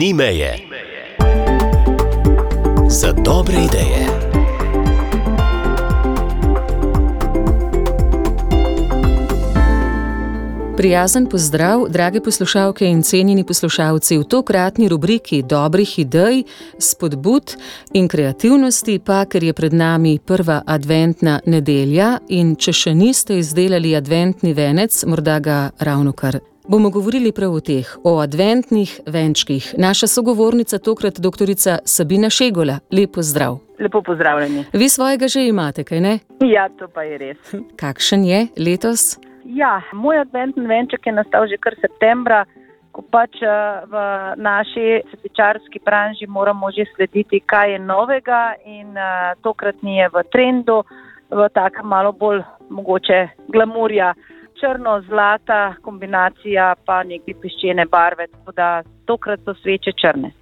ni meje. Za dobre ideje. Prijazen pozdrav, drage poslušalke in cenjeni poslušalci v tokratni rubriki dobrih idej, spodbud in kreativnosti, pa ker je pred nami prva adventna nedelja in če še niste izdelali adventni venec, morda ga ravno kar bomo govorili prav o teh, o adventnih venčkih. Naša sogovornica tokrat dr. Sabina Šegola. Lepo zdrav. Lepo pozdravljeni. Vi svojega že imate, kaj ne? Ja, to pa je res. Kakšen je letos? Ja, moj adventni venček je nastal že kar septembra, ko pač eh, v naši svetičarski branži moramo že slediti, kaj je novega in uh, tokrat ni je v trendu, v takem malo bolj mogoče glamurja črno-zlata kombinacija, pa nekaj peščene barve, tako da tokrat so sveče črne.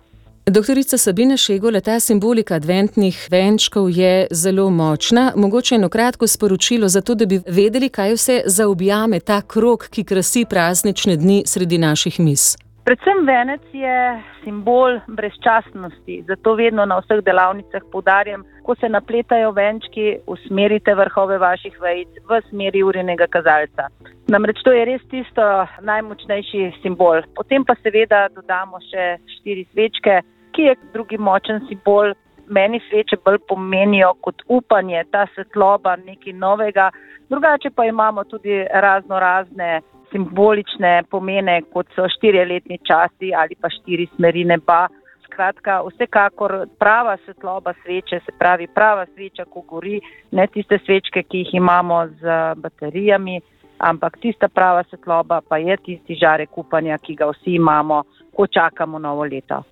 Doktorica Sabina Šegole, ta simbolika adventnih venčkov je zelo močna. Mogoče eno kratko sporočilo, zato da bi vedeli, kaj vse zaobjame ta krok, ki krasi praznične dni sredi naših mis. Predvsem venec je simbol brezčasnosti, zato vedno na vseh delavnicah poudarjam, ko se napletajo venčki, usmerite vrhove vaših vejic v smeri urinega kazalca. Namreč to je res tisto najmočnejši simbol. Potem pa seveda dodamo še štiri svečke, ki je drugi močen simbol. Meni sveče bolj pomenijo kot upanje, ta svetloba, nekaj novega. Drugače pa imamo tudi razno razne simbolične pomene, kot so štiriletni časi ali pa štiri smeri neba. Skratka, vsekakor prava svetloba sveče, se pravi prava sveča, ko gori, ne tiste svečke, ki jih imamo z baterijami, ampak tista prava svetloba pa je tisti žarek upanja, ki ga vsi imamo, ko čakamo novo leto.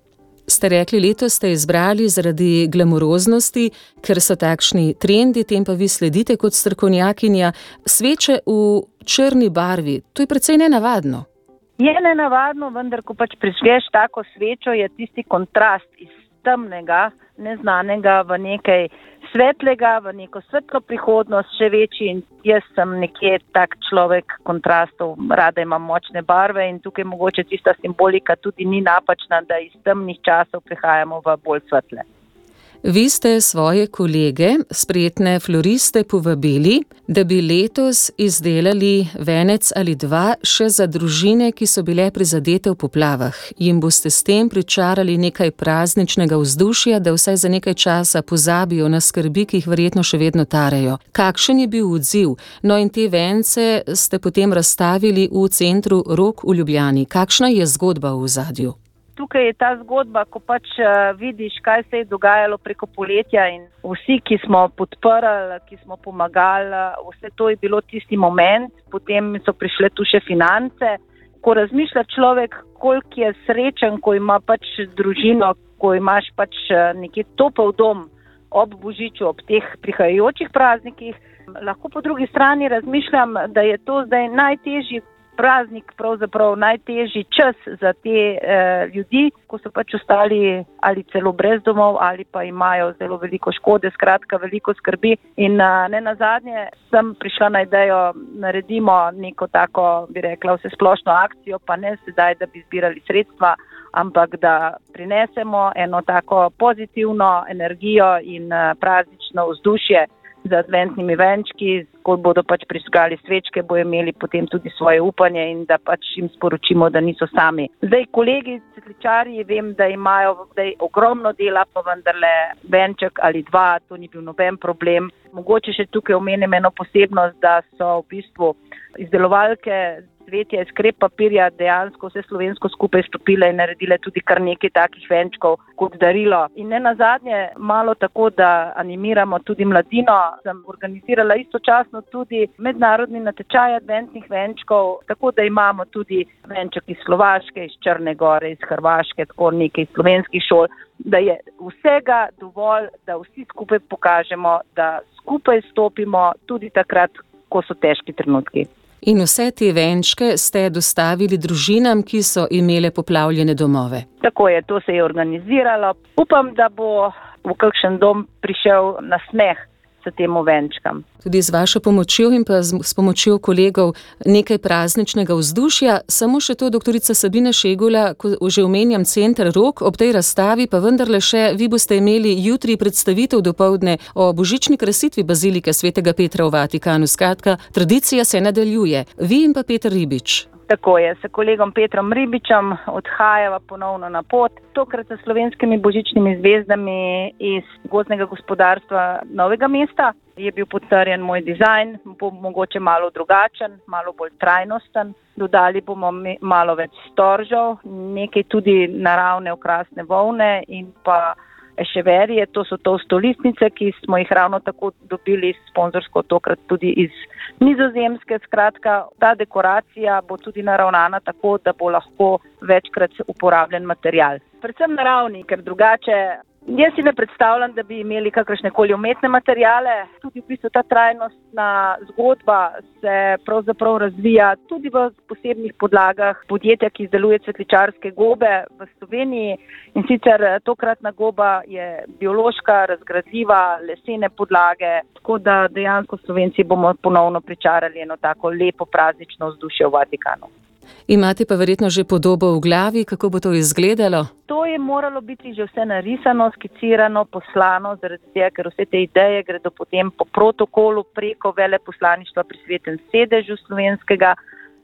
Ste rekli, letos ste izbrali zaradi glamuroznosti, ker so takšni trendi, tem pa vi sledite kot strokovnjakinja. Sveče v črni barvi, to je precej nenavadno. Je nenavadno, vendar, ko pač prižgeš tako svečo, je tisti kontrast iz temnega, neznanega v nekaj svetlega, v neko svetlo prihodnost, še večji. In jaz sem nekje tak človek kontrastov, rada imam močne barve in tukaj mogoče tista simbolika tudi ni napačna, da iz temnih časov prihajamo v bolj svetle. Vi ste svoje kolege, spretne floriste, povabili, da bi letos izdelali venec ali dva še za družine, ki so bile prizadete v poplavah. Jim boste s tem pričarali nekaj prazničnega vzdušja, da vsaj za nekaj časa pozabijo na skrbi, ki jih verjetno še vedno tarejo. Kakšen je bil odziv? No, in te vence ste potem razstavili v centru Rok v Ljubljani. Kakšna je zgodba v zadju? Tukaj je ta zgodba, ko pač uh, vidiš, kaj se je dogajalo preko poletja in vsi, ki smo podprli, ki smo pomagali, vse to je bilo tisti moment, potem so prišle tu še finance. Ko razmišlja človek, koliko je srečen, ko ima pač družino, ko imaš pač eh, neki topel dom ob Božiču, ob teh prihajajočih praznikih, lahko po drugi strani razmišljam, da je to zdaj najtežji praznik, pravzaprav najtežji čas za te eh, ljudi, ko so pač ostali ali celo brez domov ali pa imajo zelo veliko škode, skratka veliko skrbi. In eh, ne na zadnje sem prišla na idejo, naredimo neko tako, bi rekla, vse splošno akcijo, pa ne sedaj, da bi zbirali sredstva, ampak da prinesemo eno tako pozitivno energijo in eh, praznično vzdušje z adventnimi venčki, ko bodo pač prižgali svečke, bojo imeli potem tudi svoje upanje in da pač jim sporočimo, da niso sami. Zdaj, kolegi cvetličari, vem, da imajo zdaj ogromno dela, pa vendarle venček ali dva, to ni bil noben problem. Mogoče še tukaj omenim eno posebnost, da so v bistvu izdelovalke cvetje iz krep papirja dejansko vse slovensko skupaj stopile in naredile tudi kar nekaj takih venčkov kot darilo. In ne nazadnje, malo tako, da animiramo tudi mladino, sem organizirala istočasno tudi mednarodni natečaj adventnih venčkov, tako da imamo tudi venček iz Slovaške, iz Črne Gore, iz Hrvaške, tako nekaj iz slovenskih šol, da je vsega dovolj, da vsi skupaj pokažemo, da skupaj stopimo tudi takrat, ko so težki trenutki. In vse te venčke ste dostavili družinam, ki so imele poplavljene domove. Tako je, to se je organiziralo. Upam, da bo v kakšen dom prišel na smeh. s tem venčkam. Tudi z vašo pomočjo in pa s pomočjo kolegov nekaj prazničnega vzdušja. Samo še to, doktorica Sabina Šegula, ko že omenjam center rok, ob tej razstavi pa vendarle še vi boste imeli jutri predstavitev dopoledne o božični krasitvi bazilike svetega Petra v Vatikanu. Skratka, tradicija se nadaljuje. Vi in pa Peter Ribič. Tako je, s kolegom Petrom Ribičem odhajava ponovno na pot, tokrat s slovenskimi božičnimi zvezdami iz gozdnega gospodarstva Novega mesta. Je bil potrjen moj dizajn, bo mogoče malo drugačen, malo bolj trajnosten. Dodali bomo malo več storžov, nekaj tudi naravne okrasne volne in pa eševerije, to so to stolistnice, ki smo jih ravno tako dobili sponzorsko, tokrat tudi iz nizozemske. Skratka, ta dekoracija bo tudi naravnana tako, da bo lahko večkrat uporabljen material. Predvsem naravni, ker drugače Jaz si ne predstavljam, da bi imeli kakršne koli umetne materijale. Tudi v bistvu ta trajnostna zgodba se pravzaprav razvija tudi v posebnih podlagah podjetja, ki izdeluje cvetličarske gobe v Sloveniji. In sicer tokratna goba je biološka, razgradljiva, lesene podlage, tako da dejansko Slovenci bomo ponovno pričarali eno tako lepo praznično vzdušje v Vatikanu. Imate pa verjetno že podobo v glavi, kako bo to izgledalo? To je moralo biti že vse narisano, skicirano, poslano, zaradi tega, ker vse te ideje gredo potem po protokolu preko veleposlaništva pri svetem sedežu slovenskega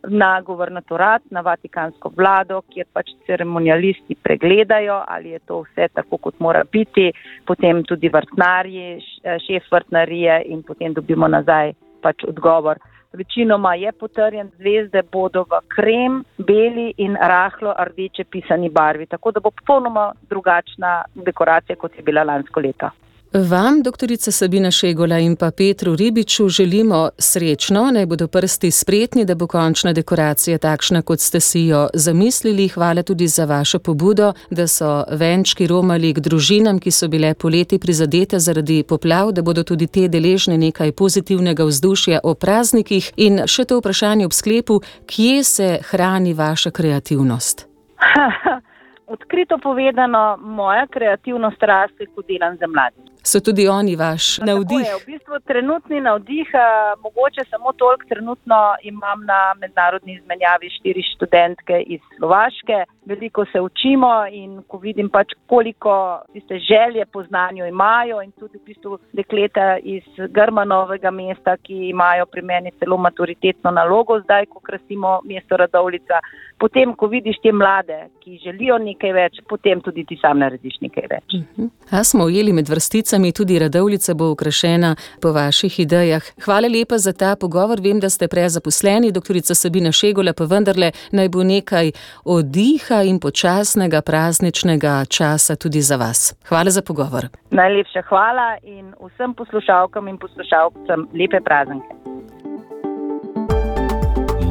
na guvernatorat, na vatikansko vlado, kjer pač ceremonialisti pregledajo, ali je to vse tako, kot mora biti, potem tudi vrtnarji, šef vrtnarije in potem dobimo nazaj pač odgovor večinoma je potrjen, zvezde bodo v krem, beli in rahlo rdeče pisani barvi, tako da bo popolnoma drugačna dekoracija, kot je bila lansko leto. Vam, doktorica Sabina Šegola in pa Petru Ribiču, želimo srečno, naj bodo prsti spretni, da bo končna dekoracija takšna, kot ste si jo zamislili. Hvala tudi za vašo pobudo, da so venčki romali k družinam, ki so bile poleti prizadete zaradi poplav, da bodo tudi te deležne nekaj pozitivnega vzdušja o praznikih. In še to vprašanje ob sklepu, kje se hrani vaša kreativnost? Odkrito povedano, moja kreativnost raste, ko delam za mlade so tudi oni vaš no, navdih. Je, v bistvu trenutni navdih, uh, mogoče samo toliko trenutno imam na mednarodni izmenjavi štiri študentke iz Slovaške. Veliko se učimo in ko vidim pač koliko tiste želje po znanju imajo in tudi v bistvu dekleta iz Grmanovega mesta, ki imajo pri meni celo maturitetno nalogo zdaj, ko krasimo mesto Radovlica. Potem, ko vidiš te mlade, ki želijo nekaj več, potem tudi ti sam narediš nekaj več. Uh -huh. A smo ujeli med vrsticami? tudi radovlica bo ukrašena po vaših idejah. Hvala lepa za ta pogovor. Vem, da ste prezaposleni, doktorica Sabina Šegola, pa vendarle naj bo nekaj odiha in počasnega prazničnega časa tudi za vas. Hvala za pogovor. Najlepša hvala in vsem poslušalkam in poslušalcem lepe praznike.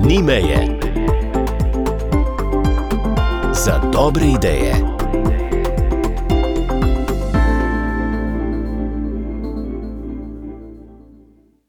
Ni meje za dobre ideje.